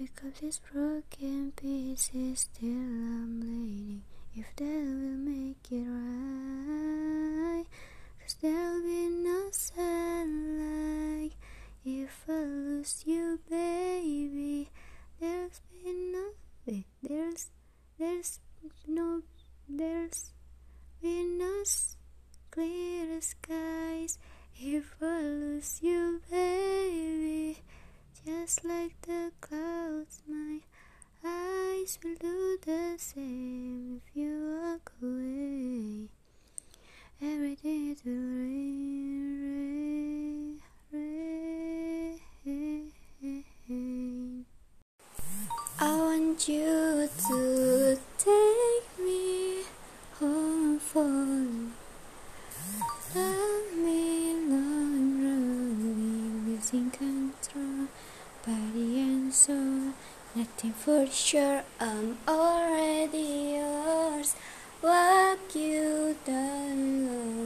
pick up these broken pieces, still I'm bleeding. If that will make it right, cause there'll be no sunlight if I lose you, baby. There's been no, there's, there's no, there's been no clear skies if I lose you, baby. Just like the clouds, eyes will do the same if you walk away. Everything is rain, rain, rain. I want you to take me home for Love me long running, losing control, body and soul. Nothing for sure, I'm already yours. What you done?